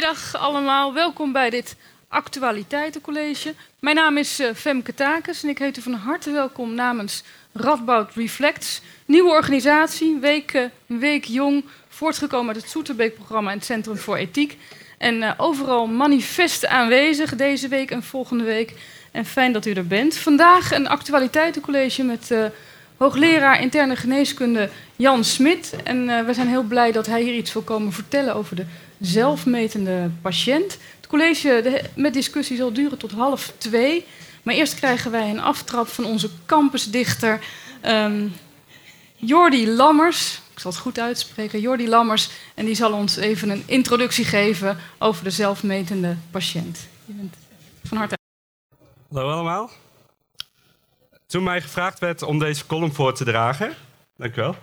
Goedemiddag allemaal, welkom bij dit actualiteitencollege. Mijn naam is uh, Femke Takes en ik heet u van harte welkom namens Radboud Reflects. Nieuwe organisatie, week, uh, week jong, voortgekomen uit het Soeterbeek-programma en het Centrum voor Ethiek. En uh, overal manifest aanwezig deze week en volgende week. En fijn dat u er bent. Vandaag een actualiteitencollege met hoogleraar interne geneeskunde Jan Smit. En we zijn heel blij dat hij hier iets wil komen vertellen over de zelfmetende patiënt. Het college met discussie zal duren tot half twee. Maar eerst krijgen wij een aftrap van onze campusdichter um, Jordi Lammers. Ik zal het goed uitspreken, Jordi Lammers. En die zal ons even een introductie geven over de zelfmetende patiënt. Je bent van harte. Hallo allemaal. Toen mij gevraagd werd om deze column voor te dragen, dank u wel,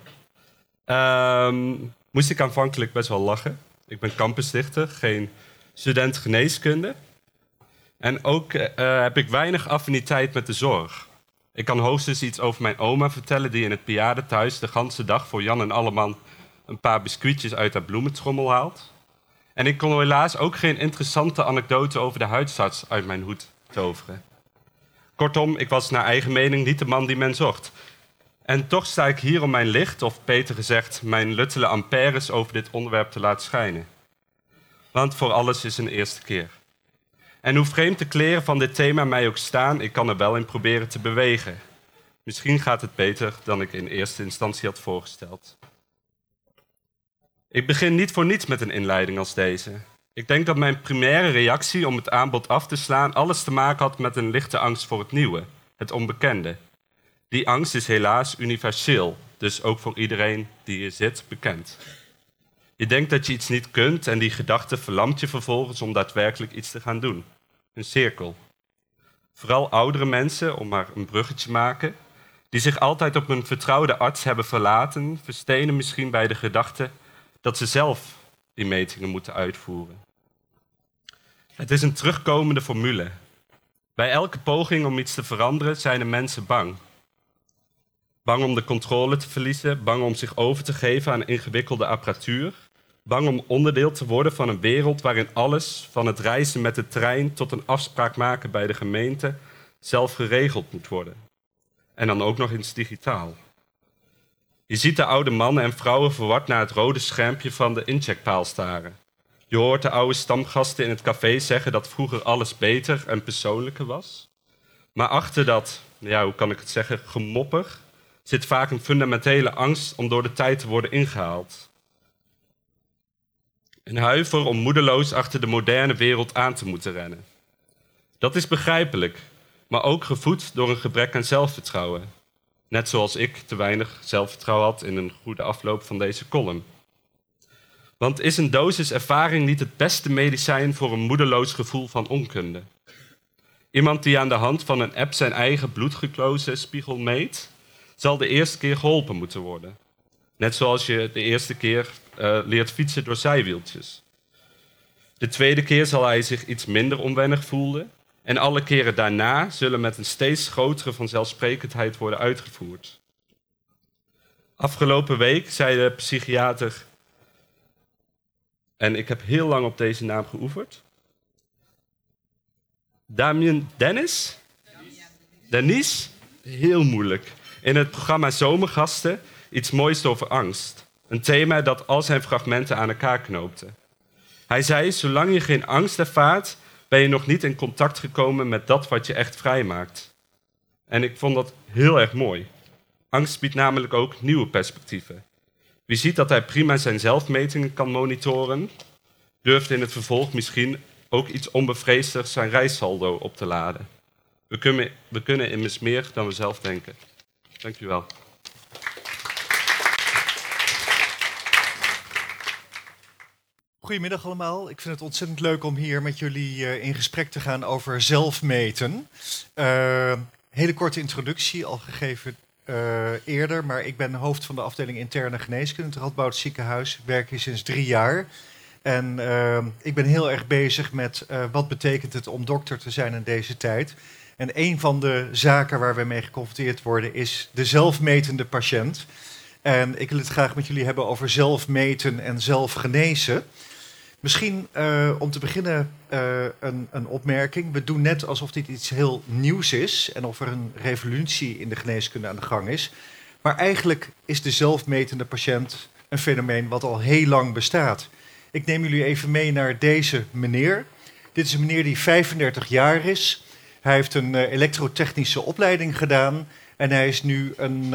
um, moest ik aanvankelijk best wel lachen. Ik ben campusdichter, geen student geneeskunde. En ook uh, heb ik weinig affiniteit met de zorg. Ik kan hoogstens iets over mijn oma vertellen... die in het bejaardentehuis de ganse dag voor Jan en Alleman... een paar biscuitjes uit haar bloementrommel haalt. En ik kon helaas ook geen interessante anekdote over de huisarts uit mijn hoed toveren. Kortom, ik was naar eigen mening niet de man die men zocht. En toch sta ik hier om mijn licht, of beter gezegd, mijn luttele ampères over dit onderwerp te laten schijnen. Want voor alles is een eerste keer. En hoe vreemd de kleren van dit thema mij ook staan, ik kan er wel in proberen te bewegen. Misschien gaat het beter dan ik in eerste instantie had voorgesteld. Ik begin niet voor niets met een inleiding als deze. Ik denk dat mijn primaire reactie om het aanbod af te slaan alles te maken had met een lichte angst voor het nieuwe, het onbekende. Die angst is helaas universeel, dus ook voor iedereen die hier zit bekend. Je denkt dat je iets niet kunt en die gedachte verlamt je vervolgens om daadwerkelijk iets te gaan doen. Een cirkel. Vooral oudere mensen, om maar een bruggetje te maken, die zich altijd op een vertrouwde arts hebben verlaten, verstenen misschien bij de gedachte dat ze zelf die metingen moeten uitvoeren. Het is een terugkomende formule. Bij elke poging om iets te veranderen zijn de mensen bang. Bang om de controle te verliezen, bang om zich over te geven aan ingewikkelde apparatuur, bang om onderdeel te worden van een wereld waarin alles, van het reizen met de trein tot een afspraak maken bij de gemeente, zelf geregeld moet worden. En dan ook nog eens digitaal. Je ziet de oude mannen en vrouwen verward naar het rode schermpje van de incheckpaal staren. Je hoort de oude stamgasten in het café zeggen dat vroeger alles beter en persoonlijker was. Maar achter dat, ja, hoe kan ik het zeggen, gemopper, zit vaak een fundamentele angst om door de tijd te worden ingehaald. Een huiver om moedeloos achter de moderne wereld aan te moeten rennen. Dat is begrijpelijk, maar ook gevoed door een gebrek aan zelfvertrouwen. Net zoals ik te weinig zelfvertrouwen had in een goede afloop van deze column. Want is een dosis ervaring niet het beste medicijn voor een moedeloos gevoel van onkunde? Iemand die aan de hand van een app zijn eigen spiegel meet, zal de eerste keer geholpen moeten worden. Net zoals je de eerste keer uh, leert fietsen door zijwieltjes. De tweede keer zal hij zich iets minder onwennig voelen. En alle keren daarna zullen met een steeds grotere vanzelfsprekendheid worden uitgevoerd. Afgelopen week zei de psychiater, en ik heb heel lang op deze naam geoefend. Damien Dennis? Dennis? Heel moeilijk in het programma Zomergasten iets moois over angst. Een thema dat al zijn fragmenten aan elkaar knoopte. Hij zei: Zolang je geen angst ervaart, ben je nog niet in contact gekomen met dat wat je echt vrijmaakt. En ik vond dat heel erg mooi. Angst biedt namelijk ook nieuwe perspectieven. Wie ziet dat hij prima zijn zelfmetingen kan monitoren, durft in het vervolg misschien ook iets onbevreesder zijn reissaldo op te laden. We kunnen, we kunnen immers meer dan we zelf denken. Dank u wel. Goedemiddag allemaal. Ik vind het ontzettend leuk om hier met jullie uh, in gesprek te gaan over zelfmeten. Uh, hele korte introductie, al gegeven uh, eerder, maar ik ben hoofd van de afdeling interne geneeskunde, het Radboud ziekenhuis. Werk hier sinds drie jaar. En ik ben heel erg bezig met wat betekent het om dokter te zijn in deze tijd. En een van de zaken waar we mee geconfronteerd worden is de zelfmetende patiënt. En ik wil het graag met jullie hebben over zelfmeten en zelfgenezen. Misschien uh, om te beginnen uh, een, een, opmerking. We doen net alsof dit iets heel nieuws is en of er een revolutie in de geneeskunde aan de gang is. Maar eigenlijk is de zelfmetende patiënt een fenomeen wat al heel lang bestaat. Ik neem jullie even mee naar deze meneer. Dit is een meneer die 35 jaar is. Hij heeft een uh, elektrotechnische opleiding gedaan en hij is nu een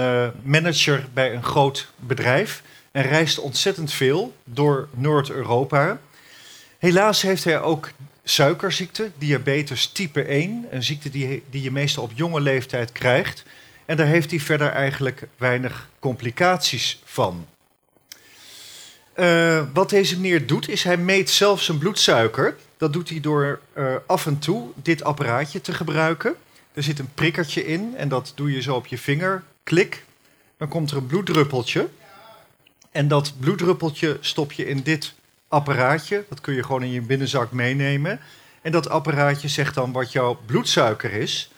manager bij een groot bedrijf en reist ontzettend veel door Noord-Europa. Helaas heeft hij ook suikerziekte, diabetes type 1, een ziekte die, die je meestal op jonge leeftijd krijgt. En daar heeft hij verder eigenlijk weinig complicaties van. Uh, wat deze meneer doet, is hij meet zelf zijn bloedsuiker. Dat doet hij door uh, af en toe dit apparaatje te gebruiken. Er zit een prikkertje in en dat doe je zo op je vinger. Klik, dan komt er een bloeddruppeltje. En dat bloeddruppeltje stop je in dit apparaatje. Dat kun je gewoon in je binnenzak meenemen. En dat apparaatje zegt dan wat jouw bloedsuiker is.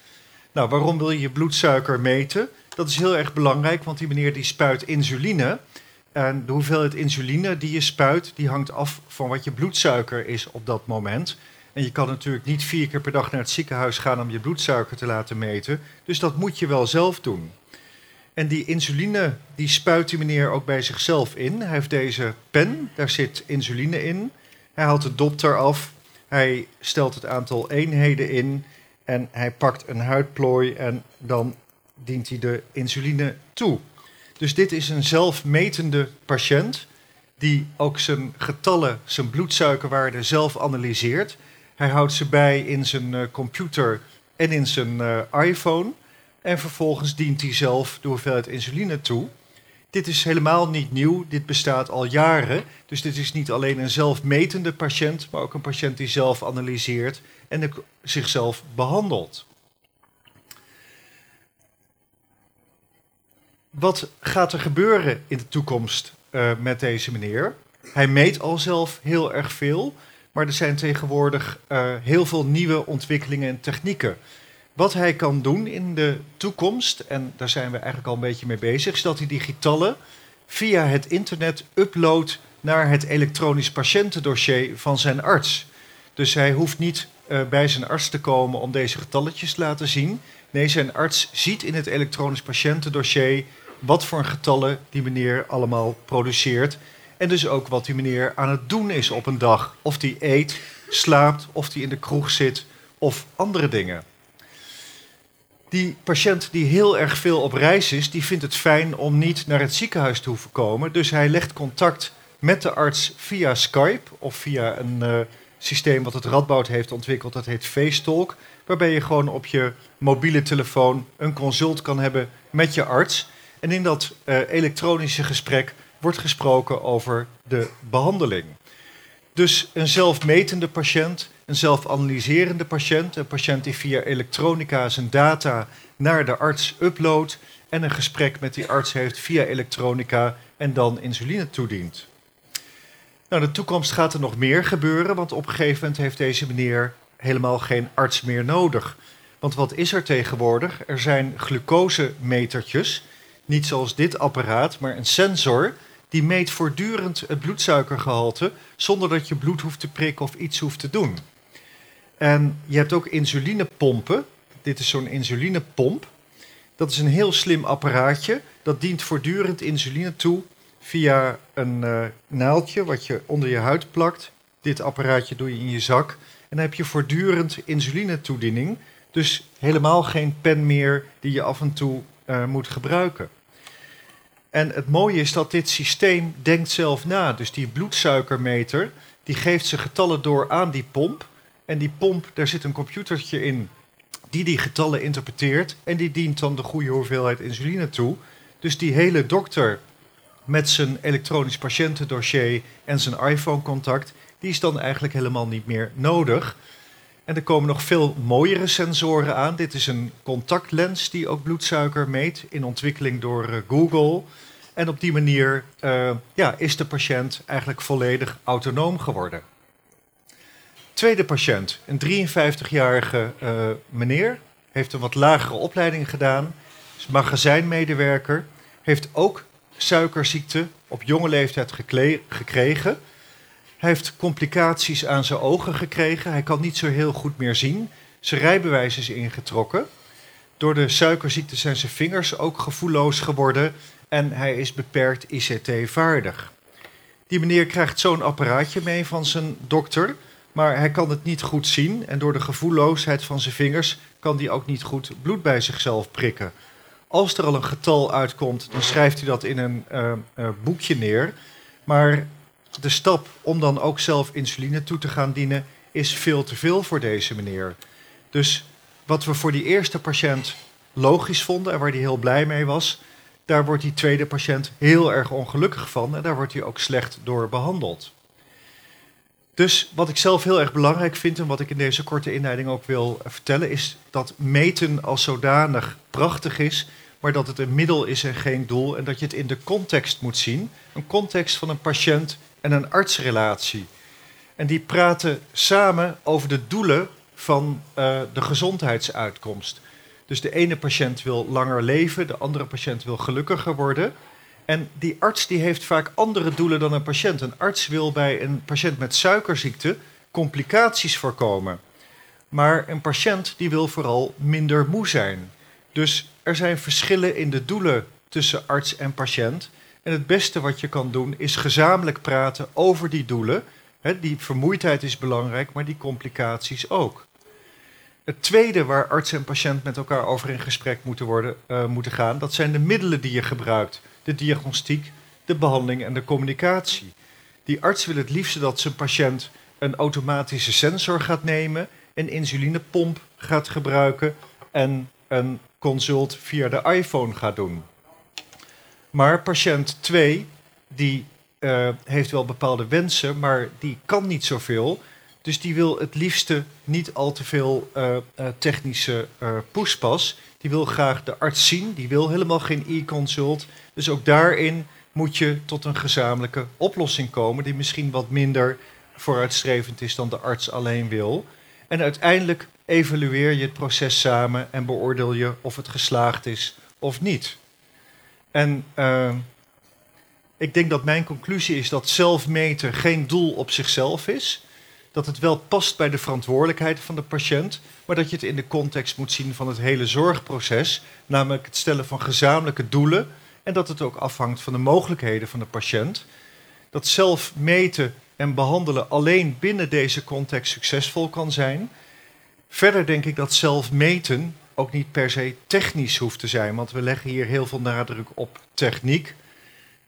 Nou, waarom wil je je bloedsuiker meten? Dat is heel erg belangrijk, want die meneer die spuit insuline. En de hoeveelheid insuline die je spuit, die hangt af van wat je bloedsuiker is op dat moment. En je kan natuurlijk niet vier keer per dag naar het ziekenhuis gaan om je bloedsuiker te laten meten. Dus dat moet je wel zelf doen. En die insuline, die spuit die meneer ook bij zichzelf in. Hij heeft deze pen, daar zit insuline in. Hij haalt de dop eraf. Hij stelt het aantal eenheden in. En hij pakt een huidplooi en dan dient hij de insuline toe. Dus dit is een zelfmetende patiënt die ook zijn getallen, zijn bloedsuikerwaarde zelf analyseert. Hij houdt ze bij in zijn eh, computer en in zijn uh, iPhone. En vervolgens dient hij zelf de hoeveelheid insuline toe. Dit is helemaal niet nieuw, dit bestaat al jaren. Dus dit is niet alleen een zelfmetende patiënt, maar ook een patiënt die zelf analyseert en zichzelf behandelt. Wat gaat er gebeuren in de toekomst uh, met deze meneer? Hij meet al zelf heel erg veel, maar er zijn tegenwoordig uh, heel veel nieuwe ontwikkelingen en technieken. Wat hij kan doen in de toekomst, en daar zijn we eigenlijk al een beetje mee bezig, is dat hij die getallen via het internet uploadt naar het elektronisch patiëntendossier van zijn arts. Dus hij hoeft niet uh, bij zijn arts te komen om deze getalletjes te laten zien. Nee, zijn arts ziet in het elektronisch patiëntendossier wat voor getallen die meneer allemaal produceert. En dus ook wat die meneer aan het doen is op een dag. Of die eet, slaapt, of die in de kroeg zit of andere dingen. Die patiënt die heel erg veel op reis is, die vindt het fijn om niet naar het ziekenhuis te hoeven komen. Dus hij legt contact met de arts via Skype of via een uh, systeem wat het Radboud heeft ontwikkeld. Dat heet FaceTalk. Waarbij je gewoon op je mobiele telefoon een consult kan hebben met je arts. En in dat uh, elektronische gesprek wordt gesproken over de behandeling. Dus een zelfmetende patiënt, een zelfanalyserende patiënt, een patiënt die via elektronica zijn data naar de arts uploadt en een gesprek met die arts heeft via elektronica en dan insuline toedient. Nou, de toekomst gaat er nog meer gebeuren, want op een gegeven moment heeft deze meneer helemaal geen arts meer nodig. Want wat is er tegenwoordig? Er zijn glucosemetertjes, niet zoals dit apparaat, maar een sensor die meet voortdurend het bloedsuikergehalte zonder dat je bloed hoeft te prikken of iets hoeft te doen. En je hebt ook insulinepompen. Dit is zo'n insulinepomp. Dat is een heel slim apparaatje. Dat dient voortdurend insuline toe via een uh, naaldje wat je onder je huid plakt. Dit apparaatje doe je in je zak. En dan heb je voortdurend insulinetoediening. Dus helemaal geen pen meer die je af en toe uh, moet gebruiken. En het mooie is dat dit systeem denkt zelf na. Dus die bloedsuikermeter, die geeft zijn getallen door aan die pomp. En die pomp, daar zit een computertje in die die getallen interpreteert. En die dient dan de goede hoeveelheid insuline toe. Dus die hele dokter met zijn elektronisch patiëntendossier en zijn iPhone-contact, die is dan eigenlijk helemaal niet meer nodig. En er komen nog veel mooiere sensoren aan. Dit is een contactlens die ook bloedsuiker meet, in ontwikkeling door uh, Google. En op die manier uh, ja, is de patiënt eigenlijk volledig autonoom geworden. Tweede patiënt, een 53-jarige uh, meneer, heeft een wat lagere opleiding gedaan, is magazijnmedewerker, heeft ook suikerziekte op jonge leeftijd gekregen. Hij heeft complicaties aan zijn ogen gekregen. Hij kan niet zo heel goed meer zien. Zijn rijbewijs is ingetrokken. Door de suikerziekte zijn zijn vingers ook gevoelloos geworden. En hij is beperkt ICT-vaardig. Die meneer krijgt zo'n apparaatje mee van zijn dokter. Maar hij kan het niet goed zien. En door de gevoelloosheid van zijn vingers kan hij ook niet goed bloed bij zichzelf prikken. Als er al een getal uitkomt, dan schrijft hij dat in een uh, uh, boekje neer. Maar de stap om dan ook zelf insuline toe te gaan dienen is veel te veel voor deze meneer. Dus wat we voor die eerste patiënt logisch vonden en waar hij heel blij mee was, daar wordt die tweede patiënt heel erg ongelukkig van en daar wordt hij ook slecht door behandeld. Dus wat ik zelf heel erg belangrijk vind en wat ik in deze korte inleiding ook wil vertellen, is dat meten als zodanig prachtig is, maar dat het een middel is en geen doel en dat je het in de context moet zien. Een context van een patiënt en een artsrelatie. En die praten samen over de doelen van uh, de gezondheidsuitkomst. Dus de ene patiënt wil langer leven, de andere patiënt wil gelukkiger worden. En die arts die heeft vaak andere doelen dan een patiënt. Een arts wil bij een patiënt met suikerziekte complicaties voorkomen. Maar een patiënt die wil vooral minder moe zijn. Dus er zijn verschillen in de doelen tussen arts en patiënt. En het beste wat je kan doen is gezamenlijk praten over die doelen. Die vermoeidheid is belangrijk, maar die complicaties ook. Het tweede waar arts en patiënt met elkaar over in gesprek moeten, worden, uh, moeten gaan, dat zijn de middelen die je gebruikt. De diagnostiek, de behandeling en de communicatie. Die arts wil het liefst dat zijn patiënt een automatische sensor gaat nemen, een insulinepomp gaat gebruiken en een consult via de iPhone gaat doen. Maar patiënt 2, die uh, heeft wel bepaalde wensen, maar die kan niet zoveel. Dus die wil het liefste niet al te veel uh, uh, technische poespas. Die wil graag de arts zien, die wil helemaal geen e-consult. Dus ook daarin moet je tot een gezamenlijke oplossing komen, die misschien wat minder vooruitstrevend is dan de arts alleen wil. En uiteindelijk evalueer je het proces samen en beoordeel je of het geslaagd is of niet. En uh, ik denk dat mijn conclusie is dat zelfmeten geen doel op zichzelf is. Dat het wel past bij de verantwoordelijkheid van de patiënt, maar dat je het in de context moet zien van het hele zorgproces, namelijk het stellen van gezamenlijke doelen en dat het ook afhangt van de mogelijkheden van de patiënt. Dat zelf meten en behandelen alleen binnen deze context succesvol kan zijn. Verder denk ik dat zelf meten ook niet per se technisch hoeft te zijn, want we leggen hier heel veel nadruk op techniek.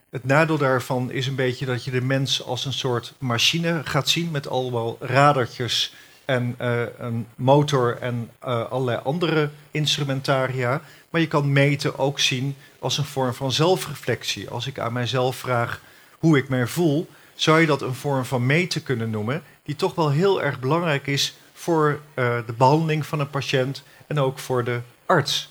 Het nadeel daarvan is een beetje dat je de mens als een soort machine gaat zien met allemaal radertjes en uh, een motor en uh, allerlei andere instrumentaria. Maar je kan meten ook zien als een vorm van zelfreflectie. Als ik aan mijzelf vraag hoe ik mij voel, zou je dat een vorm van meten kunnen noemen, die toch wel heel erg belangrijk is voor uh, de behandeling van een patiënt en ook voor de arts.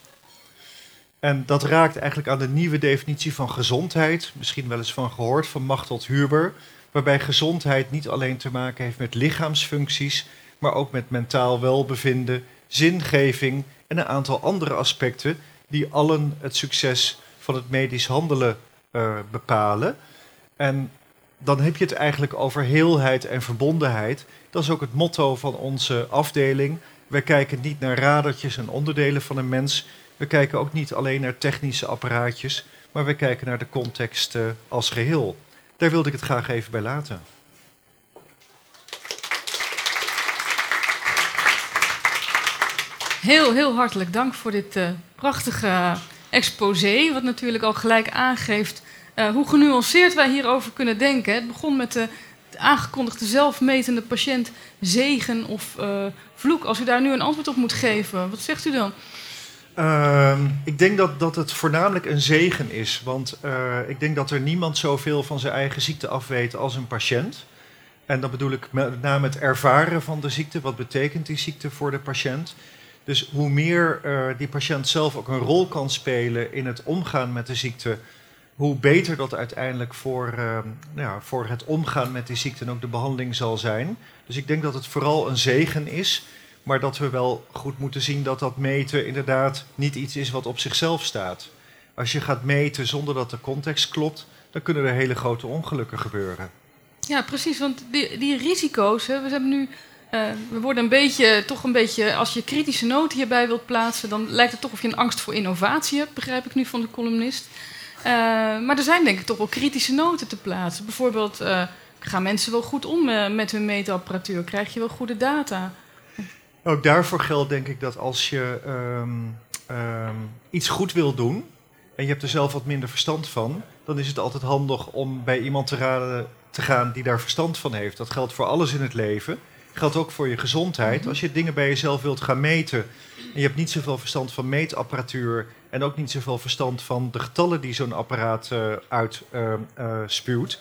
En dat raakt eigenlijk aan de nieuwe definitie van gezondheid, misschien wel eens van gehoord van Machteld Huber, waarbij gezondheid niet alleen te maken heeft met lichaamsfuncties, maar ook met mentaal welbevinden, zingeving en een aantal andere aspecten die allen het succes van het medisch handelen uh, bepalen. En dan heb je het eigenlijk over heelheid en verbondenheid. Dat is ook het motto van onze afdeling. Wij kijken niet naar radertjes en onderdelen van een mens. We kijken ook niet alleen naar technische apparaatjes, maar we kijken naar de context uh, als geheel. Daar wilde ik het graag even bij laten. Heel, heel hartelijk dank voor dit uh, prachtige exposé, wat natuurlijk al gelijk aangeeft hoe genuanceerd wij hierover kunnen denken. Het begon met de aangekondigde zelfmetende patiënt zegen of uh, vloek. Als u daar nu een antwoord op moet geven, wat zegt u dan? Uh, ik denk dat, dat het voornamelijk een zegen is. Want uh, ik denk dat er niemand zoveel van zijn eigen ziekte af weet als een patiënt. En dan bedoel ik met name het ervaren van de ziekte. Wat betekent die ziekte voor de patiënt? Dus hoe meer uh, die patiënt zelf ook een rol kan spelen in het omgaan met de ziekte, hoe beter dat uiteindelijk voor, uh, nou ja, voor het omgaan met die ziekte en ook de behandeling zal zijn. Dus ik denk dat het vooral een zegen is, maar dat we wel goed moeten zien dat dat meten inderdaad niet iets is wat op zichzelf staat. Als je gaat meten zonder dat de context klopt, dan kunnen er hele grote ongelukken gebeuren. Ja, precies. Want die, die risico's, hè, we hebben nu. eh, we worden een beetje, toch een beetje, als je kritische noten hierbij wilt plaatsen, dan lijkt het toch of je een angst voor innovatie hebt, begrijp ik nu van de columnist. Eh, maar er zijn denk ik toch wel kritische noten te plaatsen. Bijvoorbeeld, eh, gaan mensen wel goed om eh, met hun meetapparatuur? Krijg je wel goede data? Ook daarvoor geldt denk ik dat als je ehm, ehm, iets goed wil doen en je hebt er zelf wat minder verstand van, dan is het altijd handig om bij iemand te, raden, te gaan die daar verstand van heeft. Dat geldt voor alles in het leven. Geldt ook voor je gezondheid. Als je dingen bij jezelf wilt gaan meten en je hebt niet zoveel verstand van meetapparatuur en ook niet zoveel verstand van de getallen die zo'n apparaat uitspuwt,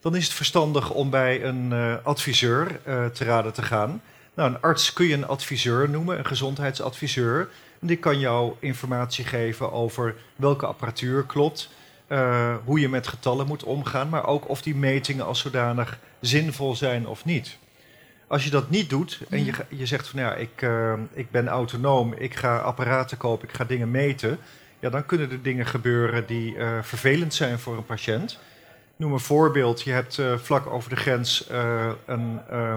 dan is het verstandig om bij een eh, adviseur eh, te raden te gaan. Nou, een arts kun je een adviseur noemen, een gezondheidsadviseur. En die kan jou informatie geven over welke apparatuur klopt, eh, hoe je met getallen moet omgaan, maar ook of die metingen als zodanig zinvol zijn of niet. Als je dat niet doet en je, je zegt van ja, ik, eh, ik ben autonoom, ik ga apparaten kopen, ik ga dingen meten, ja, dan kunnen er dingen gebeuren die eh, vervelend zijn voor een patiënt. Noem een voorbeeld, je hebt eh, vlak over de grens een eh,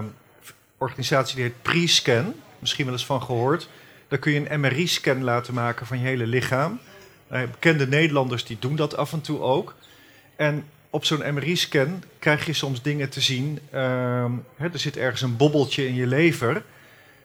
organisatie die heet Pre-Scan, misschien wel eens van gehoord. Daar kun je een MRI-scan laten maken van je hele lichaam. Bekende Nederlanders die doen dat af en toe ook. En op zo'n MRI-scan krijg je soms dingen te zien. ehm, hè, er zit ergens een bobbeltje in je lever.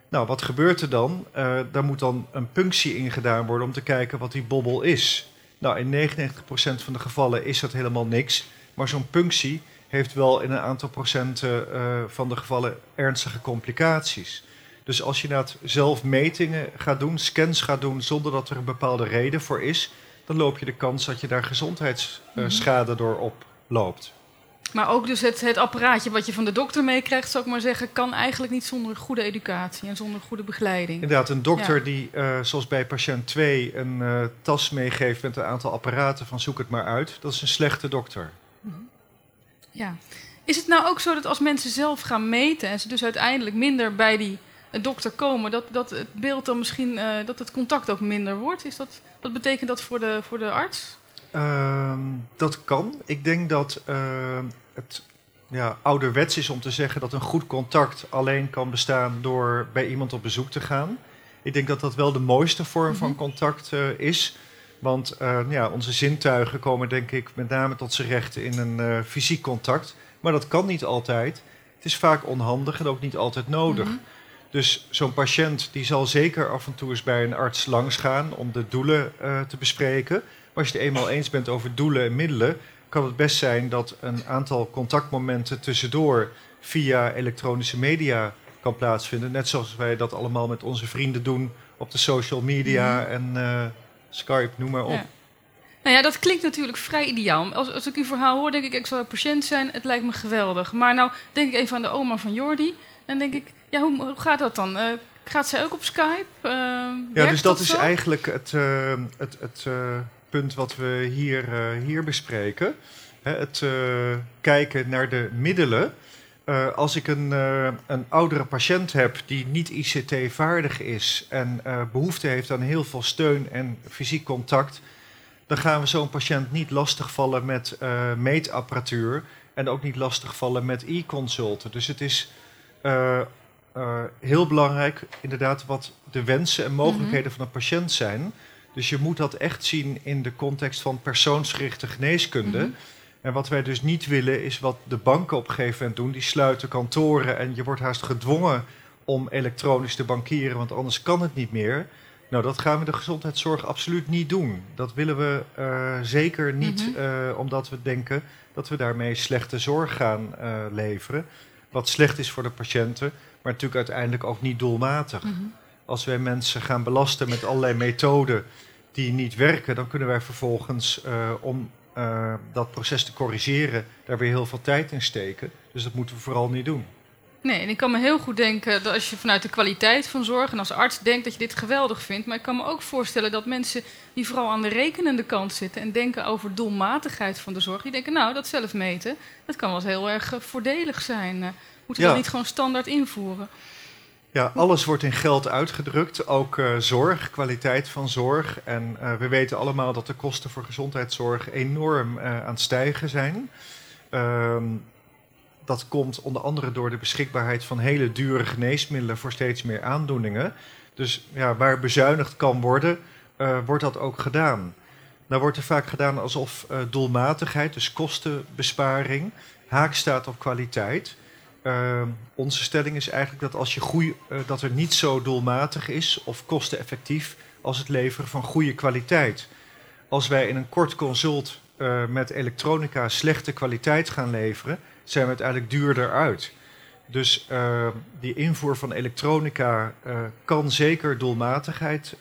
Nou, wat gebeurt er dan? Eh, daar moet dan een punctie in gedaan worden om te kijken wat die bobbel is. Nou, in 99% van de gevallen is dat helemaal niks. Maar zo'n punctie heeft wel in een aantal procenten eh, van de gevallen ernstige complicaties. Dus als je inderdaad zelf metingen gaat doen, scans gaat doen zonder dat er een bepaalde reden voor is, dan loop je de kans dat je daar gezondheidsschade door oploopt. Maar ook dus het, het apparaatje wat je van de dokter meekrijgt, zou ik maar zeggen, kan eigenlijk niet zonder goede educatie en zonder goede begeleiding. Inderdaad, een dokter Ja. die, eh, zoals bij patiënt 2, een eh, tas meegeeft met een aantal apparaten van zoek het maar uit, dat is een slechte dokter. Ja. Is het nou ook zo dat als mensen zelf gaan meten en ze dus uiteindelijk minder bij die eh, dokter komen, dat, dat het beeld dan misschien, dat het contact ook minder wordt? Is dat, wat betekent dat voor de, voor de arts? Ehm, dat kan. Ik denk dat ehm, het ja, ouderwets is om te zeggen dat een goed contact alleen kan bestaan door bij iemand op bezoek te gaan. Ik denk dat dat wel de mooiste vorm van Mhm. contact eh, is. Want eh, ja, onze zintuigen komen denk ik met name tot zijn recht in een eh, fysiek contact. Maar dat kan niet altijd. Het is vaak onhandig en ook niet altijd nodig. Mhm. Dus zo'n patiënt die zal zeker af en toe eens bij een arts langsgaan om de doelen eh, te bespreken. Maar als je het eenmaal eens bent over doelen en middelen, kan het best zijn dat een aantal contactmomenten tussendoor via elektronische media kan plaatsvinden. Net zoals wij dat allemaal met onze vrienden doen op de social media en eh, Skype, noem maar op. Ja. Nou ja, dat klinkt natuurlijk vrij ideaal. Als, als ik uw verhaal hoor, denk ik, ik zou patiënt zijn. Het lijkt me geweldig. Maar nou denk ik even aan de oma van Jordi. En denk ik, ja, hoe, hoe gaat dat dan? Eh, gaat zij ook op Skype? Eh, Ja, dus dat is zo? eigenlijk het, het, het punt wat we hier, eh, hier bespreken. Hè, het eh, kijken naar de middelen. Eh, als ik een, een oudere patiënt heb die niet ICT-vaardig is en eh, behoefte heeft aan heel veel steun en fysiek contact, dan gaan we zo'n patiënt niet lastigvallen met meetapparatuur en ook niet lastigvallen met e-consulten. Dus het is heel belangrijk, inderdaad, wat de wensen en mogelijkheden van een patiënt zijn. Dus je moet dat echt zien in de context van persoonsgerichte geneeskunde. Mhm. En wat wij dus niet willen, is wat de banken op een gegeven moment doen. Die sluiten kantoren en je wordt haast gedwongen om elektronisch te bankieren, want anders kan het niet meer. Nou, dat gaan we de gezondheidszorg absoluut niet doen. Dat willen we eh, zeker niet, Mhm. eh, omdat we denken dat we daarmee slechte zorg gaan eh, leveren. Wat slecht is voor de patiënten, maar natuurlijk uiteindelijk ook niet doelmatig. Mhm. Als wij mensen gaan belasten met allerlei methoden die niet werken, dan kunnen wij vervolgens eh, om eh, dat proces te corrigeren, daar weer heel veel tijd in steken. Dus dat moeten we vooral niet doen. Nee, en ik kan me heel goed denken dat als je vanuit de kwaliteit van zorg en als arts denkt dat je dit geweldig vindt. Maar ik kan me ook voorstellen dat mensen die vooral aan de rekenende kant zitten en denken over doelmatigheid van de zorg, die denken, nou, dat zelf meten, dat kan wel eens heel erg eh, voordelig zijn. Moeten we Ja. dat niet gewoon standaard invoeren? Ja, alles wordt in geld uitgedrukt, ook eh, zorg, kwaliteit van zorg. En eh, we weten allemaal dat de kosten voor gezondheidszorg enorm eh, aan het stijgen zijn. Ehm, dat komt onder andere door de beschikbaarheid van hele dure geneesmiddelen voor steeds meer aandoeningen. Dus ja, waar bezuinigd kan worden, wordt dat ook gedaan. Nou wordt er vaak gedaan alsof doelmatigheid, dus kostenbesparing, haak staat op kwaliteit. Uh, onze stelling is eigenlijk dat als je goeie, dat er niet zo doelmatig is of kosteneffectief als het leveren van goede kwaliteit. Als wij in een kort consult met elektronica slechte kwaliteit gaan leveren, zijn we uiteindelijk duurder uit. Dus uh, die invoer van elektronica uh, kan zeker doelmatigheid,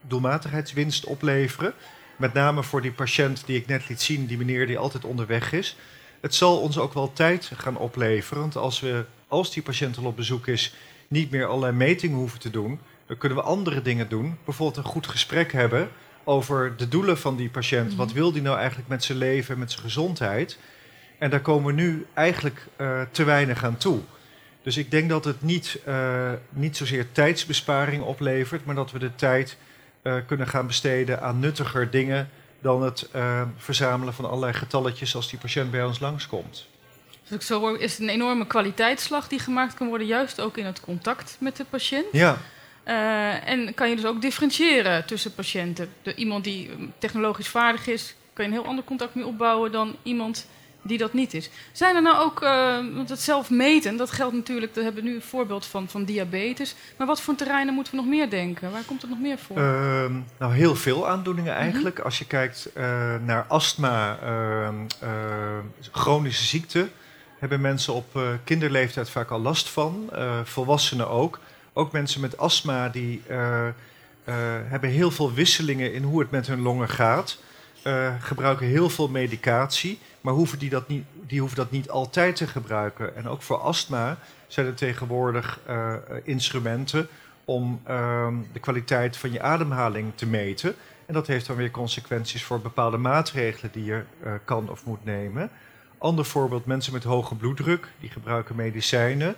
doelmatigheidswinst opleveren. Met name voor die patiënt die ik net liet zien, die meneer die altijd onderweg is. Het zal ons ook wel tijd gaan opleveren. Want als, we, als die patiënt al op bezoek is, niet meer allerlei metingen hoeven te doen, dan kunnen we andere dingen doen. Bijvoorbeeld een goed gesprek hebben over de doelen van die patiënt. Wat wil die nou eigenlijk met zijn leven en met zijn gezondheid? En daar komen we nu eigenlijk uh, te weinig aan toe. Dus ik denk dat het niet, uh, niet zozeer tijdsbesparing oplevert, maar dat we de tijd uh, kunnen gaan besteden aan nuttiger dingen dan het verzamelen van allerlei getalletjes als die patiënt bij ons langskomt. Dus ik zo hoor, is het een enorme kwaliteitsslag die gemaakt kan worden, juist ook in het contact met de patiënt. Ja. en kan je dus ook differentiëren tussen patiënten. De, iemand die technologisch vaardig is, kan je een heel ander contact mee opbouwen dan iemand die dat niet is. Zijn er nou ook, uh, want het zelf meten, dat geldt natuurlijk, we hebben nu een voorbeeld van, van diabetes. Maar wat voor terreinen moeten we nog meer denken? Waar komt het nog meer voor? Uh, nou, heel veel aandoeningen mhm. eigenlijk. Als je kijkt uh, naar astma, ehm, eh, chronische ziekte, hebben mensen op kinderleeftijd vaak al last van. volwassenen ook. Ook mensen met astma die hebben heel veel wisselingen in hoe het met hun longen gaat. gebruiken heel veel medicatie maar hoeven die, dat niet, die hoeven dat niet altijd te gebruiken. En ook voor astma zijn er tegenwoordig uh, instrumenten om uh, de kwaliteit van je ademhaling te meten. En dat heeft dan weer consequenties voor bepaalde maatregelen die je uh, kan of moet nemen. Ander voorbeeld, mensen met hoge bloeddruk, die gebruiken medicijnen.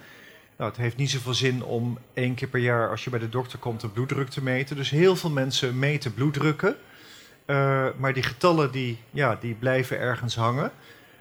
Nou, het heeft niet zoveel zin om één keer per jaar als je bij de dokter komt de bloeddruk te meten. Dus heel veel mensen meten bloeddrukken. Uh, maar die getallen die, ja, die blijven ergens hangen.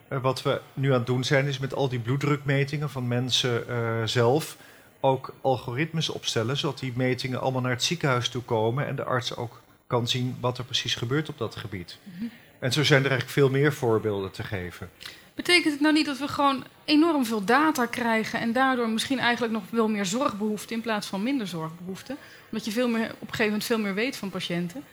Uh, wat we nu aan het doen zijn, is met al die bloeddrukmetingen van mensen uh, zelf ook algoritmes opstellen, zodat die metingen allemaal naar het ziekenhuis toe komen en de arts ook kan zien wat er precies gebeurt op dat gebied. Mm -hmm. En zo zijn er eigenlijk veel meer voorbeelden te geven. Betekent het nou niet dat we gewoon enorm veel data krijgen en daardoor misschien eigenlijk nog veel meer zorgbehoefte in plaats van minder zorgbehoefte? Omdat je veel meer, op een gegeven moment veel meer weet van patiënten?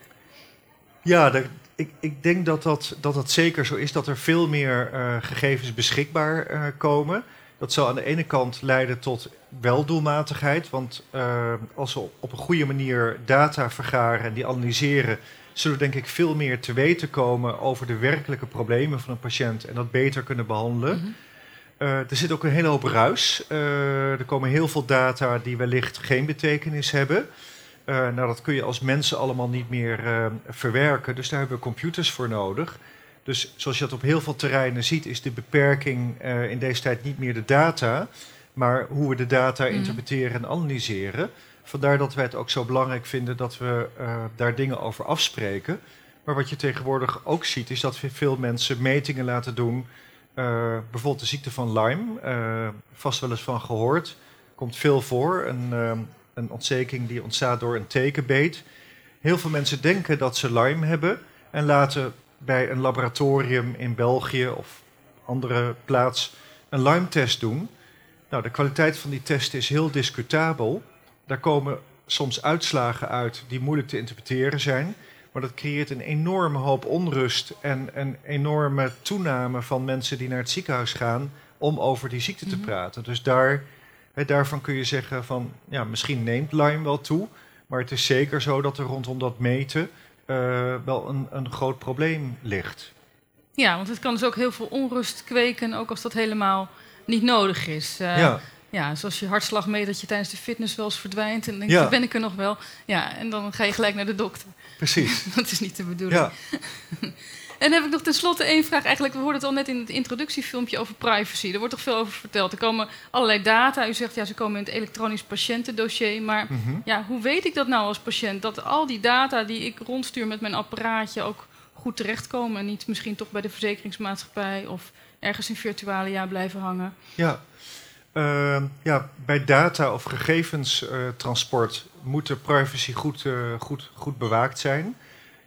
Ja, de, ik, ik, denk dat dat, dat dat zeker zo is, dat er veel meer uh, gegevens beschikbaar uh, komen. Dat zal aan de ene kant leiden tot weldoelmatigheid, want uh, als we op een goede manier data vergaren en die analyseren, zullen we denk ik veel meer te weten komen over de werkelijke problemen van een patiënt en dat beter kunnen behandelen. Mm -hmm. er zit ook een hele hoop ruis. er komen heel veel data die wellicht geen betekenis hebben. Uh, nou, dat kun je als mensen allemaal niet meer uh, verwerken. Dus daar hebben we computers voor nodig. Dus zoals je dat op heel veel terreinen ziet, is de beperking uh, in deze tijd niet meer de data, maar hoe we de data mm. interpreteren en analyseren. Vandaar dat wij het ook zo belangrijk vinden dat we daar dingen over afspreken. Maar wat je tegenwoordig ook ziet, is dat veel mensen metingen laten doen. bijvoorbeeld de ziekte van Lyme, vast wel eens van gehoord. Komt veel voor. Een, een ontsteking die ontstaat door een tekenbeet. Heel veel mensen denken dat ze Lyme hebben en laten bij een laboratorium in België of andere plaats een Lyme-test doen. Nou, de kwaliteit van die test is heel discutabel. Daar komen soms uitslagen uit die moeilijk te interpreteren zijn. Maar dat creëert een enorme hoop onrust en een enorme toename van mensen die naar het ziekenhuis gaan om over die ziekte te mhm. praten. Dus daar daarvan kun je zeggen van, ja, misschien neemt Lyme wel toe, maar het is zeker zo dat er rondom dat meten uh, wel een, een groot probleem ligt. Ja, want het kan dus ook heel veel onrust kweken, ook als dat helemaal niet nodig is. Uh, ja. Ja, zoals je hartslag meet dat je tijdens de fitness wel eens verdwijnt en denk je, ja. ben ik er nog wel? Ja, en dan ga je gelijk naar de dokter. Precies. dat is niet de bedoeling. Ja. En dan heb ik nog tenslotte één vraag. Eigenlijk, we hoorden het al net in het introductiefilmpje over privacy. Er wordt toch veel over verteld. Er komen allerlei data. U zegt ja, ze komen in het elektronisch patiëntendossier. Maar mm -hmm. ja, hoe weet ik dat nou als patiënt? Dat al die data die ik rondstuur met mijn apparaatje ook goed terechtkomen. En niet misschien toch bij de verzekeringsmaatschappij of ergens in virtualia blijven hangen. Ja, uh, ja bij data of gegevenstransport moet de privacy goed, uh, goed, goed bewaakt zijn.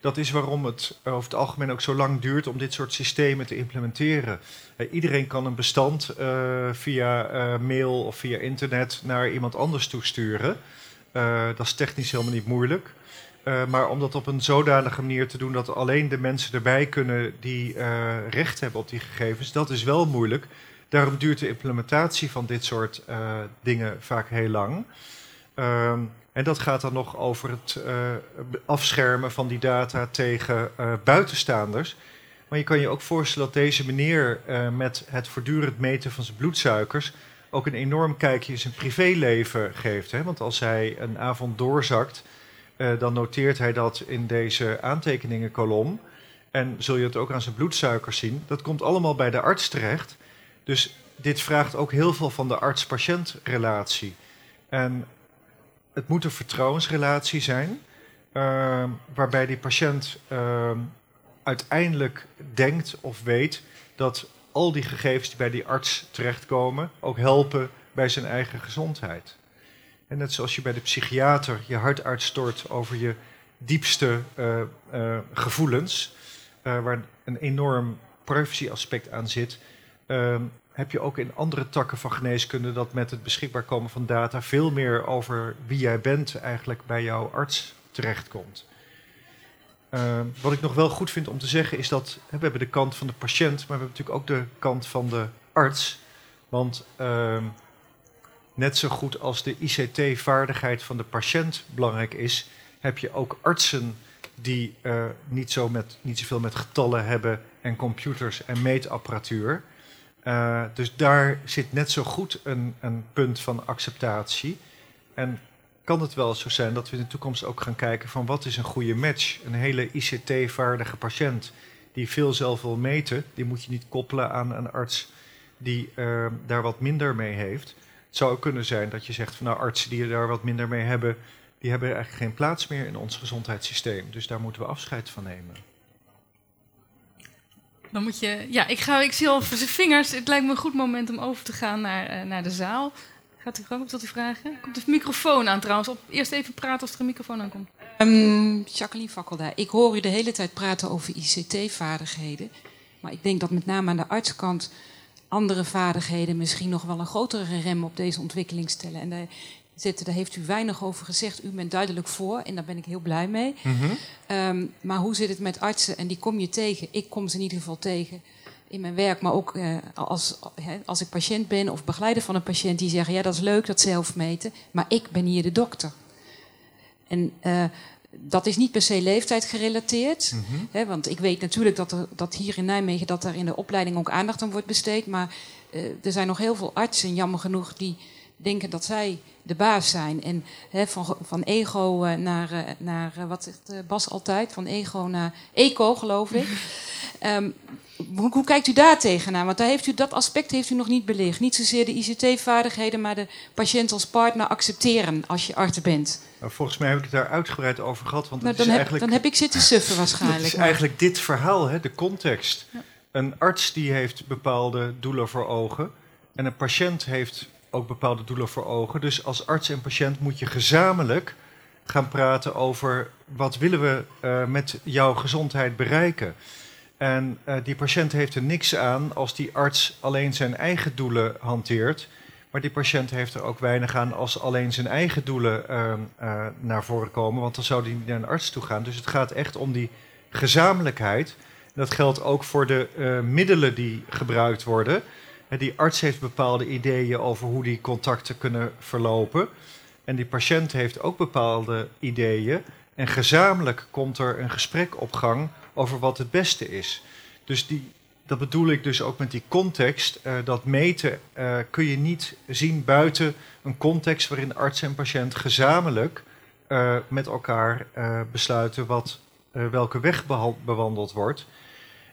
Dat is waarom het over het algemeen ook zo lang duurt om dit soort systemen te implementeren. Iedereen kan een bestand via mail of via internet naar iemand anders toesturen. dat is technisch helemaal niet moeilijk. Maar om dat op een zodanige manier te doen dat alleen de mensen erbij kunnen die recht hebben op die gegevens, dat is wel moeilijk. Daarom duurt de implementatie van dit soort uh, dingen vaak heel lang. Ehm, en dat gaat dan nog over het afschermen van die data tegen buitenstaanders. Maar je kan je ook voorstellen dat deze meneer met het voortdurend meten van zijn bloedsuikers ook een enorm kijkje in zijn privéleven geeft. Hè? Want als hij een avond doorzakt dan noteert hij dat in deze aantekeningenkolom. En zul je het ook aan zijn bloedsuikers zien. Dat komt allemaal bij de arts terecht. Dus dit vraagt ook heel veel van de arts-patiëntrelatie. En het moet een vertrouwensrelatie zijn, uh, waarbij die patiënt uh, uiteindelijk denkt of weet dat al die gegevens die bij die arts terechtkomen ook helpen bij zijn eigen gezondheid. En net zoals je bij de psychiater je hart uitstort over je diepste uh, uh, gevoelens, uh, waar een enorm privacy-aspect aan zit, ehm, heb je ook in andere takken van geneeskunde dat met het beschikbaar komen van data veel meer over wie jij bent eigenlijk bij jouw arts terechtkomt. Ehm, wat ik nog wel goed vind om te zeggen is dat we hebben de kant van de patiënt, maar we hebben natuurlijk ook de kant van de arts. Want ehm, net zo goed als de ICT-vaardigheid van de patiënt belangrijk is, heb je ook artsen die uh, niet, zo met, niet zoveel met getallen hebben en computers en meetapparatuur. Uh, dus daar zit net zo goed een, een punt van acceptatie. En kan het wel zo zijn dat we in de toekomst ook gaan kijken van wat is een goede match? Een hele ICT-vaardige patiënt die veel zelf wil meten, die moet je niet koppelen aan een arts die uh, daar wat minder mee heeft. Het zou ook kunnen zijn dat je zegt van nou artsen die daar wat minder mee hebben, die hebben eigenlijk geen plaats meer in ons gezondheidssysteem. Dus daar moeten we afscheid van nemen. Dan moet je, ja, ik, ga, ik zie al zijn vingers. Het lijkt me een goed moment om over te gaan naar, uh, naar de zaal. Gaat u gang tot u vragen? Komt de microfoon aan trouwens. Op, eerst even praten als er een microfoon aankomt. Um, Jacqueline Fakkelda, ik hoor u de hele tijd praten over ICT-vaardigheden. Maar ik denk dat met name aan de artskant andere vaardigheden misschien nog wel een grotere rem op deze ontwikkeling stellen. En daar, zitten, daar heeft u weinig over gezegd. U bent duidelijk voor en daar ben ik heel blij mee. Mm -hmm. um, maar hoe zit het met artsen? En die kom je tegen. Ik kom ze in ieder geval tegen in mijn werk, maar ook uh, als, he, als ik patiënt ben of begeleider van een patiënt die zeggen: Ja, dat is leuk, dat zelf meten, maar ik ben hier de dokter. En uh, dat is niet per se leeftijd gerelateerd. Mm -hmm. hè, want ik weet natuurlijk dat, er, dat hier in Nijmegen dat er in de opleiding ook aandacht aan wordt besteed. Maar uh, er zijn nog heel veel artsen, jammer genoeg, die denken dat zij de baas zijn. En hè, van, van ego uh, naar, uh, naar wat zegt Bas altijd? Van ego naar eco, geloof ik. um, hoe, hoe, kijkt u daar tegenaan? Want daar heeft u, dat aspect heeft u nog niet belicht. Niet zozeer de ICT-vaardigheden, maar de patiënt als partner accepteren als je arts bent. Nou, volgens mij heb ik het daar uitgebreid over gehad. Want nou, dan, heb, eigenlijk, dan heb ik zitten suffen waarschijnlijk. Het is eigenlijk dit verhaal, hè, de context. Ja. Een arts die heeft bepaalde doelen voor ogen. En een patiënt heeft ook bepaalde doelen voor ogen. Dus als arts en patiënt moet je gezamenlijk gaan praten over... wat willen we uh, met jouw gezondheid bereiken... En uh, die patiënt heeft er niks aan als die arts alleen zijn eigen doelen hanteert. Maar die patiënt heeft er ook weinig aan als alleen zijn eigen doelen uh, uh, naar voren komen. Want dan zou die niet naar een arts toe gaan. Dus het gaat echt om die gezamenlijkheid. En dat geldt ook voor de middelen die gebruikt worden. Die arts heeft bepaalde ideeën over hoe die contacten kunnen verlopen. En die patiënt heeft ook bepaalde ideeën. En gezamenlijk komt er een gesprek op gang over wat het beste is. Dus die, dat bedoel ik dus ook met die context. Uh, dat meten uh, kun je niet zien buiten een context waarin arts en patiënt gezamenlijk uh, met elkaar besluiten wat, welke weg bewandeld wordt.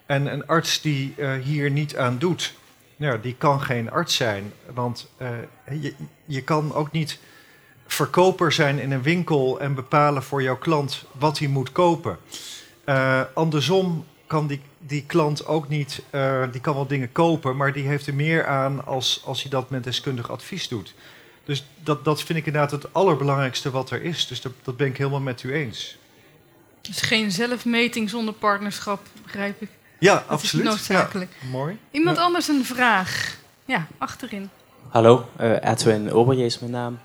En een arts die hier niet aan doet, nou, die kan geen arts zijn. Want je, je kan ook niet verkoper zijn in een winkel en bepalen voor jouw klant wat hij moet kopen. Uh, andersom kan die, die klant ook niet, eh, die kan wel dingen kopen, maar die heeft er meer aan als, als hij dat met deskundig advies doet. Dus dat, dat vind ik inderdaad het allerbelangrijkste wat er is. Dus dat, dat ben ik helemaal met u eens. Dus geen zelfmeting zonder partnerschap, begrijp ik. Ja, Dat absoluut. is noodzakelijk. Ja, mooi. Iemand Ja. anders een vraag? Ja, achterin. Hallo, eh, Edwin Oberje is mijn naam.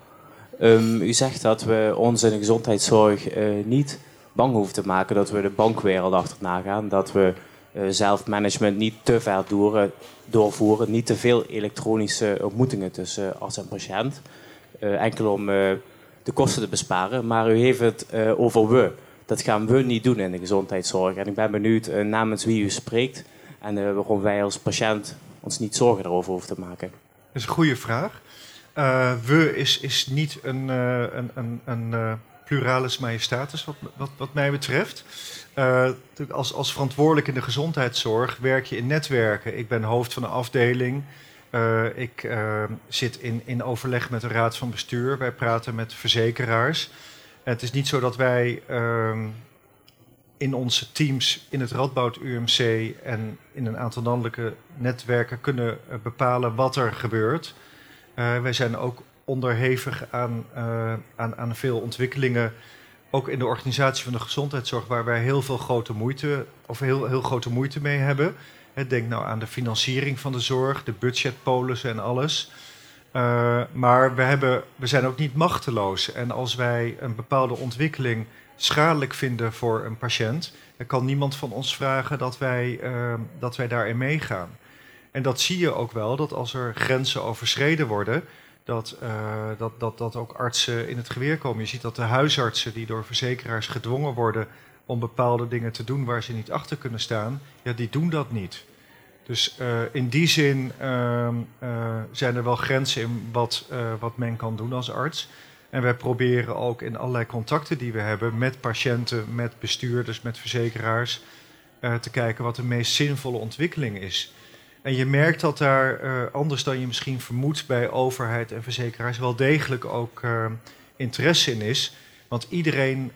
Ehm, u zegt dat we ons in de gezondheidszorg eh, niet bang hoeven te maken dat we de bankwereld achterna gaan. Dat we eh zelfmanagement niet te ver door, doorvoeren. Niet te veel elektronische ontmoetingen tussen arts en patiënt. Eh, enkel om eh, de kosten te besparen. Maar u heeft het eh, over we. Dat gaan we niet doen in de gezondheidszorg. En ik ben benieuwd eh, namens wie u spreekt. En eh, waarom wij als patiënt ons niet zorgen erover hoeven te maken. Dat is een goede vraag. Eh, we is, is niet een, een, een, een pluralis majestatis wat, wat, wat mij betreft. Als, als verantwoordelijk in de gezondheidszorg werk je in netwerken. Ik ben hoofd van een afdeling. Ik zit in, in overleg met de raad van bestuur. Wij praten met verzekeraars. Het is niet zo dat wij ehm, in onze teams in het Radboud UMC en in een aantal landelijke netwerken kunnen eh, bepalen wat er gebeurt. Eh, wij zijn ook onderhevig aan, eh, aan, aan veel ontwikkelingen, ook in de organisatie van de gezondheidszorg, waar wij heel veel grote moeite, of heel, heel grote moeite mee hebben. Denk nou aan de financiering van de zorg, de budgetpolissen en alles. Eh, maar we, hebben, we zijn ook niet machteloos. En als wij een bepaalde ontwikkeling schadelijk vinden voor een patiënt, dan kan niemand van ons vragen dat wij, eh, dat wij daarin meegaan. En dat zie je ook wel, dat als er grenzen overschreden worden, dat, eh, dat, dat, dat ook artsen in het geweer komen. Je ziet dat de huisartsen die door verzekeraars gedwongen worden om bepaalde dingen te doen waar ze niet achter kunnen staan, ja, die doen dat niet. Dus eh, in die zin ehm, eh, zijn er wel grenzen in wat, eh, wat men kan doen als arts. En wij proberen ook in allerlei contacten die we hebben met patiënten, met bestuurders, met verzekeraars, te kijken wat de meest zinvolle ontwikkeling is. En je merkt dat daar, anders dan je misschien vermoedt bij overheid en verzekeraars, wel degelijk ook interesse in is. Want iedereen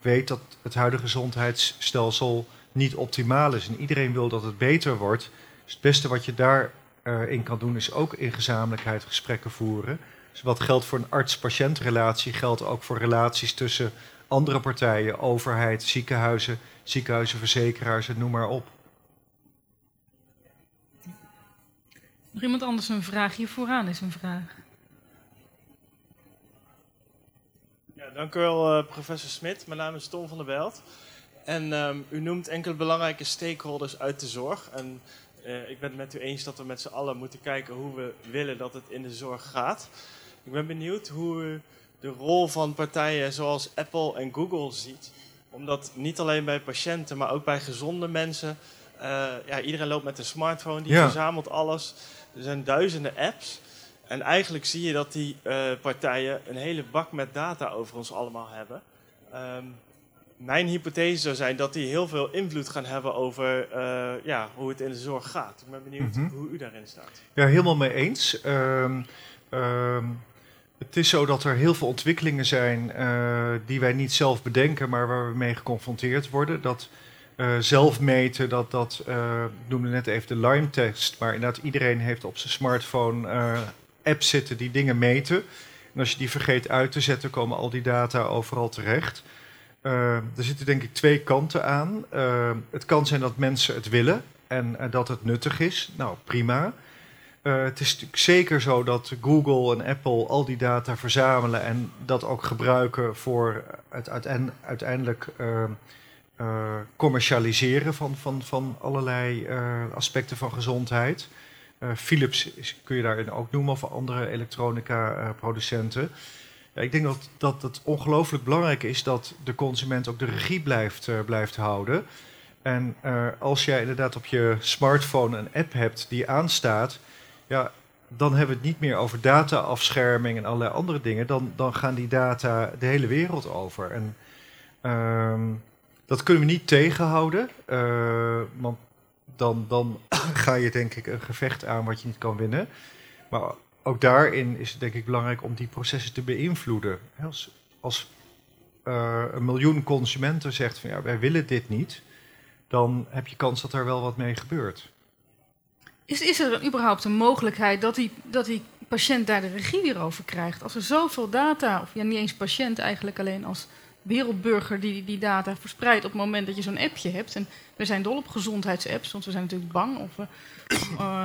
weet dat het huidige gezondheidsstelsel niet optimaal is. En iedereen wil dat het beter wordt. Dus het beste wat je daarin in kan doen, is ook in gezamenlijkheid gesprekken voeren. Dus wat geldt voor een arts-patiëntrelatie, geldt ook voor relaties tussen andere partijen, overheid, ziekenhuizen, ziekenhuizenverzekeraars en noem maar op. Nog iemand anders een vraag? Hier vooraan is een vraag. Ja, dank u wel, eh, professor Smit. Mijn naam is Tom van der Belt. En ehm, u noemt enkele belangrijke stakeholders uit de zorg. En eh, ik ben het met u eens dat we met z'n allen moeten kijken hoe we willen dat het in de zorg gaat. Ik ben benieuwd hoe u de rol van partijen zoals Apple en Google ziet. Omdat niet alleen bij patiënten, maar ook bij gezonde mensen. eh, ja, iedereen loopt met een smartphone, die Ja. verzamelt alles. Er zijn duizenden apps. En eigenlijk zie je dat die eh, partijen een hele bak met data over ons allemaal hebben. Ehm, mijn hypothese zou zijn dat die heel veel invloed gaan hebben over eh, ja, hoe het in de zorg gaat. Ik ben benieuwd Mhm. hoe u daarin staat. Ja, helemaal mee eens. Ehm, ehm, het is zo dat er heel veel ontwikkelingen zijn eh, die wij niet zelf bedenken, maar waar we mee geconfronteerd worden. Dat eh zelf meten, dat, dat ik noemde net even de Lyme-test, maar inderdaad iedereen heeft op zijn smartphone apps zitten die dingen meten. En als je die vergeet uit te zetten, komen al die data overal terecht. Eh, er zitten denk ik twee kanten aan. Eh, het kan zijn dat mensen het willen en eh, dat het nuttig is. Nou, prima. Het is natuurlijk zeker zo dat Google en Apple al die data verzamelen en dat ook gebruiken voor het uitein- uiteindelijk commercialiseren van, van, van allerlei aspecten van gezondheid. Philips kun je daarin ook noemen, of andere elektronica-producenten. Ja, ik denk dat, dat het ongelooflijk belangrijk is dat de consument ook de regie blijft, eh, blijft houden. En eh, als jij inderdaad op je smartphone een app hebt die aanstaat, ja, dan hebben we het niet meer over data-afscherming en allerlei andere dingen. Dan, dan gaan die data de hele wereld over. En ehm, dat kunnen we niet tegenhouden, eh, want dan, dan ga je denk ik een gevecht aan wat je niet kan winnen. Maar ook daarin is het denk ik belangrijk om die processen te beïnvloeden. Als, als eh, een miljoen consumenten zegt van ja, wij willen dit niet, dan heb je kans dat er wel wat mee gebeurt. Is, is er dan überhaupt een mogelijkheid dat die, dat die patiënt daar de regie weer over krijgt? Als er zoveel data, of ja, niet eens patiënt eigenlijk, alleen als wereldburger die die data verspreidt op het moment dat je zo'n appje hebt. En we zijn dol op gezondheidsapps, want we zijn natuurlijk bang of we,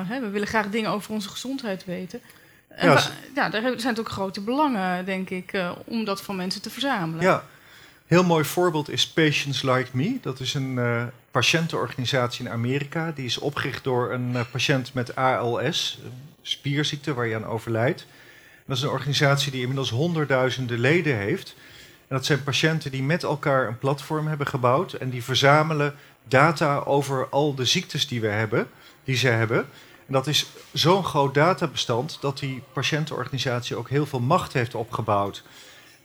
we willen graag dingen over onze gezondheid weten. En Ja, hebben- zijn natuurlijk grote belangen, denk ik, eh, om dat van mensen te verzamelen. Ja, heel mooi voorbeeld is Patients Like Me. Dat is een eh, patiëntenorganisatie in Amerika. Die is opgericht door een eh, patiënt met ALS, een spierziekte waar je aan overlijdt. Dat is een organisatie die inmiddels honderdduizenden leden heeft. En dat zijn patiënten die met elkaar een platform hebben gebouwd en die verzamelen data over al de ziektes die we hebben, die ze hebben. En dat is zo'n groot databestand dat die patiëntenorganisatie ook heel veel macht heeft opgebouwd.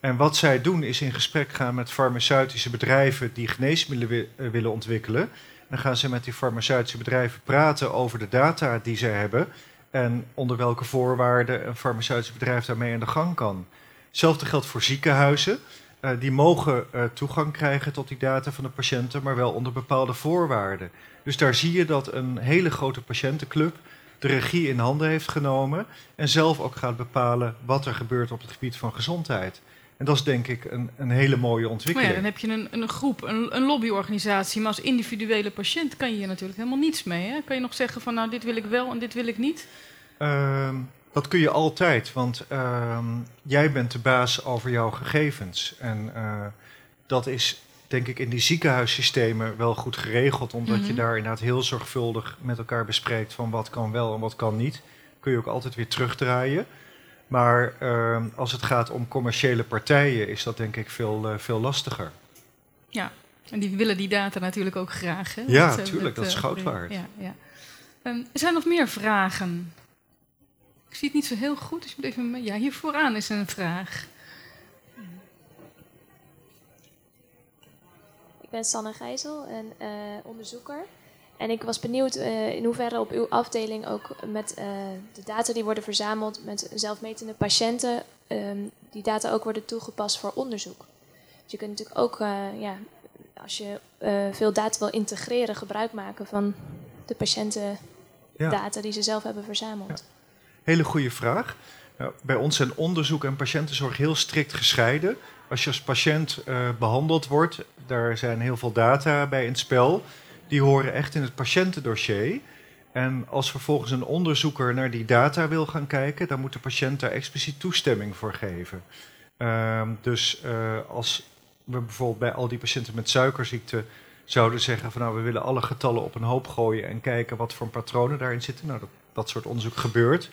En wat zij doen is in gesprek gaan met farmaceutische bedrijven die geneesmiddelen eh, willen ontwikkelen. Dan gaan ze met die farmaceutische bedrijven praten over de data die zij hebben en onder welke voorwaarden een farmaceutisch bedrijf daarmee aan de gang kan. Hetzelfde geldt voor ziekenhuizen. Eh, die mogen eh, toegang krijgen tot die data van de patiënten, maar wel onder bepaalde voorwaarden. Dus daar zie je dat een hele grote patiëntenclub de regie in handen heeft genomen en zelf ook gaat bepalen wat er gebeurt op het gebied van gezondheid. En dat is denk ik een, een hele mooie Maar ja, ontwikkeling. dan heb je een, een groep, een, een lobbyorganisatie. Maar als individuele patiënt kan je hier natuurlijk helemaal niets mee. Hè? Kan je nog zeggen van nou, dit wil ik wel en dit wil ik niet? Ehm, dat kun je altijd, want ehm, jij bent de baas over jouw gegevens. En eh, dat is denk ik in die ziekenhuissystemen wel goed geregeld, omdat je Mhm. daar inderdaad heel zorgvuldig met elkaar bespreekt van wat kan wel en wat kan niet. Kun je ook altijd weer terugdraaien. Maar ehm, als het gaat om commerciële partijen, is dat denk ik veel, eh, veel lastiger. En die willen die data natuurlijk ook graag. Hè? Ja, Dat, eh, tuurlijk, dat is eh, goud waard. Ja, ja. Ehm, er zijn nog meer vragen. Ik zie het niet zo heel goed, dus moet even... Ja, hier vooraan is een vraag. Ben Sanne Gijzel, een eh, onderzoeker. En ik was benieuwd eh, in hoeverre op uw afdeling ook met eh, de data die worden verzameld met zelfmetende patiënten, ehm, die data ook worden toegepast voor onderzoek. Dus je kunt natuurlijk ook, ja, als je veel data wil integreren, gebruik maken van de patiëntendata Ja. die ze zelf hebben verzameld. Hele goede vraag. Nou, bij ons zijn onderzoek en patiëntenzorg heel strikt gescheiden. Als je als patiënt eh, behandeld wordt, daar zijn heel veel data bij in het spel. Die horen echt in het patiëntendossier. En als vervolgens een onderzoeker naar die data wil gaan kijken, dan moet de patiënt daar expliciet toestemming voor geven. Ehm, dus eh, als we bijvoorbeeld bij al die patiënten met suikerziekte zouden zeggen van nou we willen alle getallen op een hoop gooien en kijken wat voor patronen daarin zitten. Nou, dat, dat soort onderzoek gebeurt.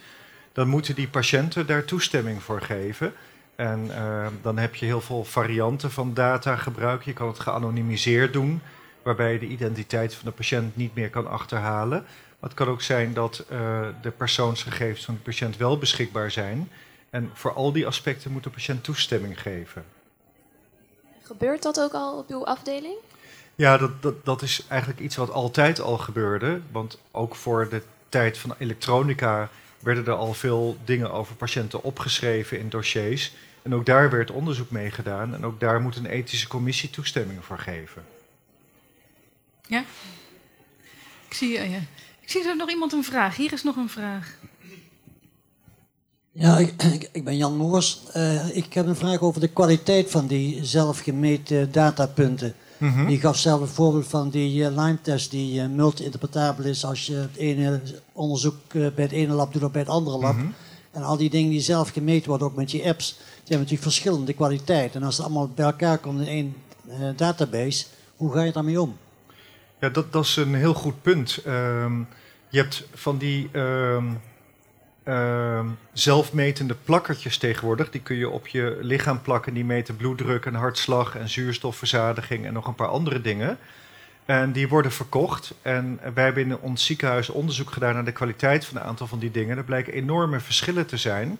Dan moeten die patiënten daar toestemming voor geven. En eh, dan heb je heel veel varianten van data gebruiken. Je kan het geanonimiseerd doen, waarbij je de identiteit van de patiënt niet meer kan achterhalen. Maar het kan ook zijn dat eh, de persoonsgegevens van de patiënt wel beschikbaar zijn. En voor al die aspecten moet de patiënt toestemming geven. Gebeurt dat ook al op uw afdeling? Ja, dat, dat, dat is eigenlijk iets wat altijd al gebeurde. Want ook voor de tijd van elektronica werden er al veel dingen over patiënten opgeschreven in dossiers. En ook daar werd onderzoek mee gedaan. En ook daar moet een ethische commissie toestemming voor geven. Ik zie, eh, ja. ik zie er nog iemand een vraag. Hier is nog een vraag. Ja, ik, ik, ik ben Jan Moors. Eh, ik heb een vraag over de kwaliteit van die zelfgemeten datapunten. Je gaf zelf een voorbeeld van die eh, Lyme-test die eh, multi-interpretabel is als je het ene onderzoek eh, bij het ene lab doet of bij het andere lab. En al die dingen die zelf gemeten worden, ook met die apps, die hebben natuurlijk verschillende kwaliteit. En als het allemaal bij elkaar komt in één database, hoe ga je daarmee om? Ja, dat, dat is een heel goed punt. Ehm, je hebt van die ehm, ehm, zelfmetende plakkertjes tegenwoordig. Die kun je op je lichaam plakken. Die meten bloeddruk en hartslag en zuurstofverzadiging en nog een paar andere dingen. En die worden verkocht. En wij hebben in ons ziekenhuis onderzoek gedaan naar de kwaliteit van een aantal van die dingen. Er blijken enorme verschillen te zijn.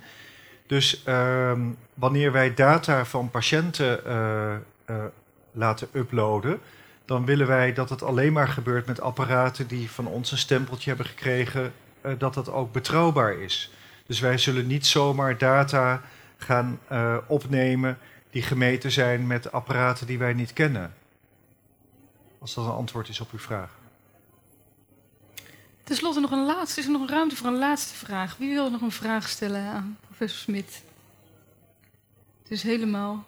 Dus ehm, wanneer wij data van patiënten eh, eh, laten uploaden, dan willen wij dat het alleen maar gebeurt met apparaten die van ons een stempeltje hebben gekregen, dat dat ook betrouwbaar is. Dus wij zullen niet zomaar data gaan eh, opnemen die gemeten zijn met apparaten die wij niet kennen. Als dat een antwoord is op uw vraag. Ten slotte nog een laatste. Is er nog ruimte voor een laatste vraag? Wie wil nog een vraag stellen aan professor Smit? Het is helemaal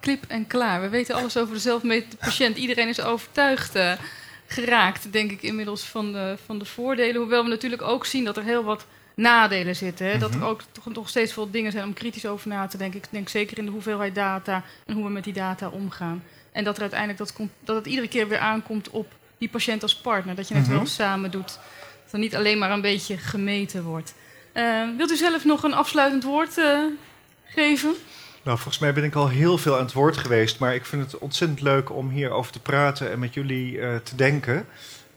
klip en klaar. We weten alles over de zelfmetende patiënt. Iedereen is overtuigd uh, geraakt, denk ik, inmiddels van de, van de voordelen. Hoewel we natuurlijk ook zien dat er heel wat nadelen zitten. Hè? Dat er mhm. ook toch nog steeds veel dingen zijn om kritisch over na te denken. Ik denk zeker in de hoeveelheid data en hoe we met die data omgaan. En dat er uiteindelijk dat, komt, dat het iedere keer weer aankomt op die patiënt als partner. Dat je het wel mhm. samen doet. Dat er niet alleen maar een beetje gemeten wordt. Uh, wilt u zelf nog een afsluitend woord uh, geven? Nou, volgens mij ben ik al heel veel aan het woord geweest. Maar ik vind het ontzettend leuk om hierover te praten en met jullie uh, te denken.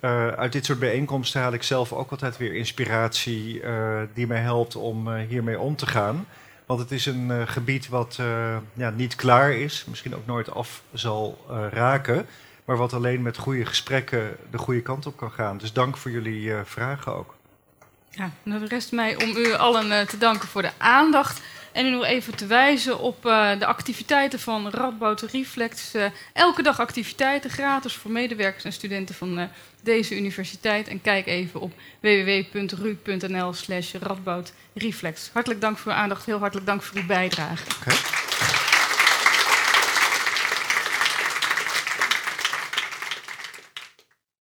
Uh, uit dit soort bijeenkomsten haal ik zelf ook altijd weer inspiratie uh, die mij helpt om hiermee om te gaan. Want het is een gebied wat ja, niet klaar is, misschien ook nooit af zal raken, maar wat alleen met goede gesprekken de goede kant op kan gaan. Dus dank voor jullie vragen ook. Ja, nou rest mij om u allen te danken voor de aandacht. En nog even te wijzen op uh, de activiteiten van Radboud Reflex. Uh, elke dag activiteiten, gratis voor medewerkers en studenten van uh, deze universiteit. En kijk even op www.ru.nl slash Radboud Reflex. Hartelijk dank voor uw aandacht, heel hartelijk dank voor uw bijdrage.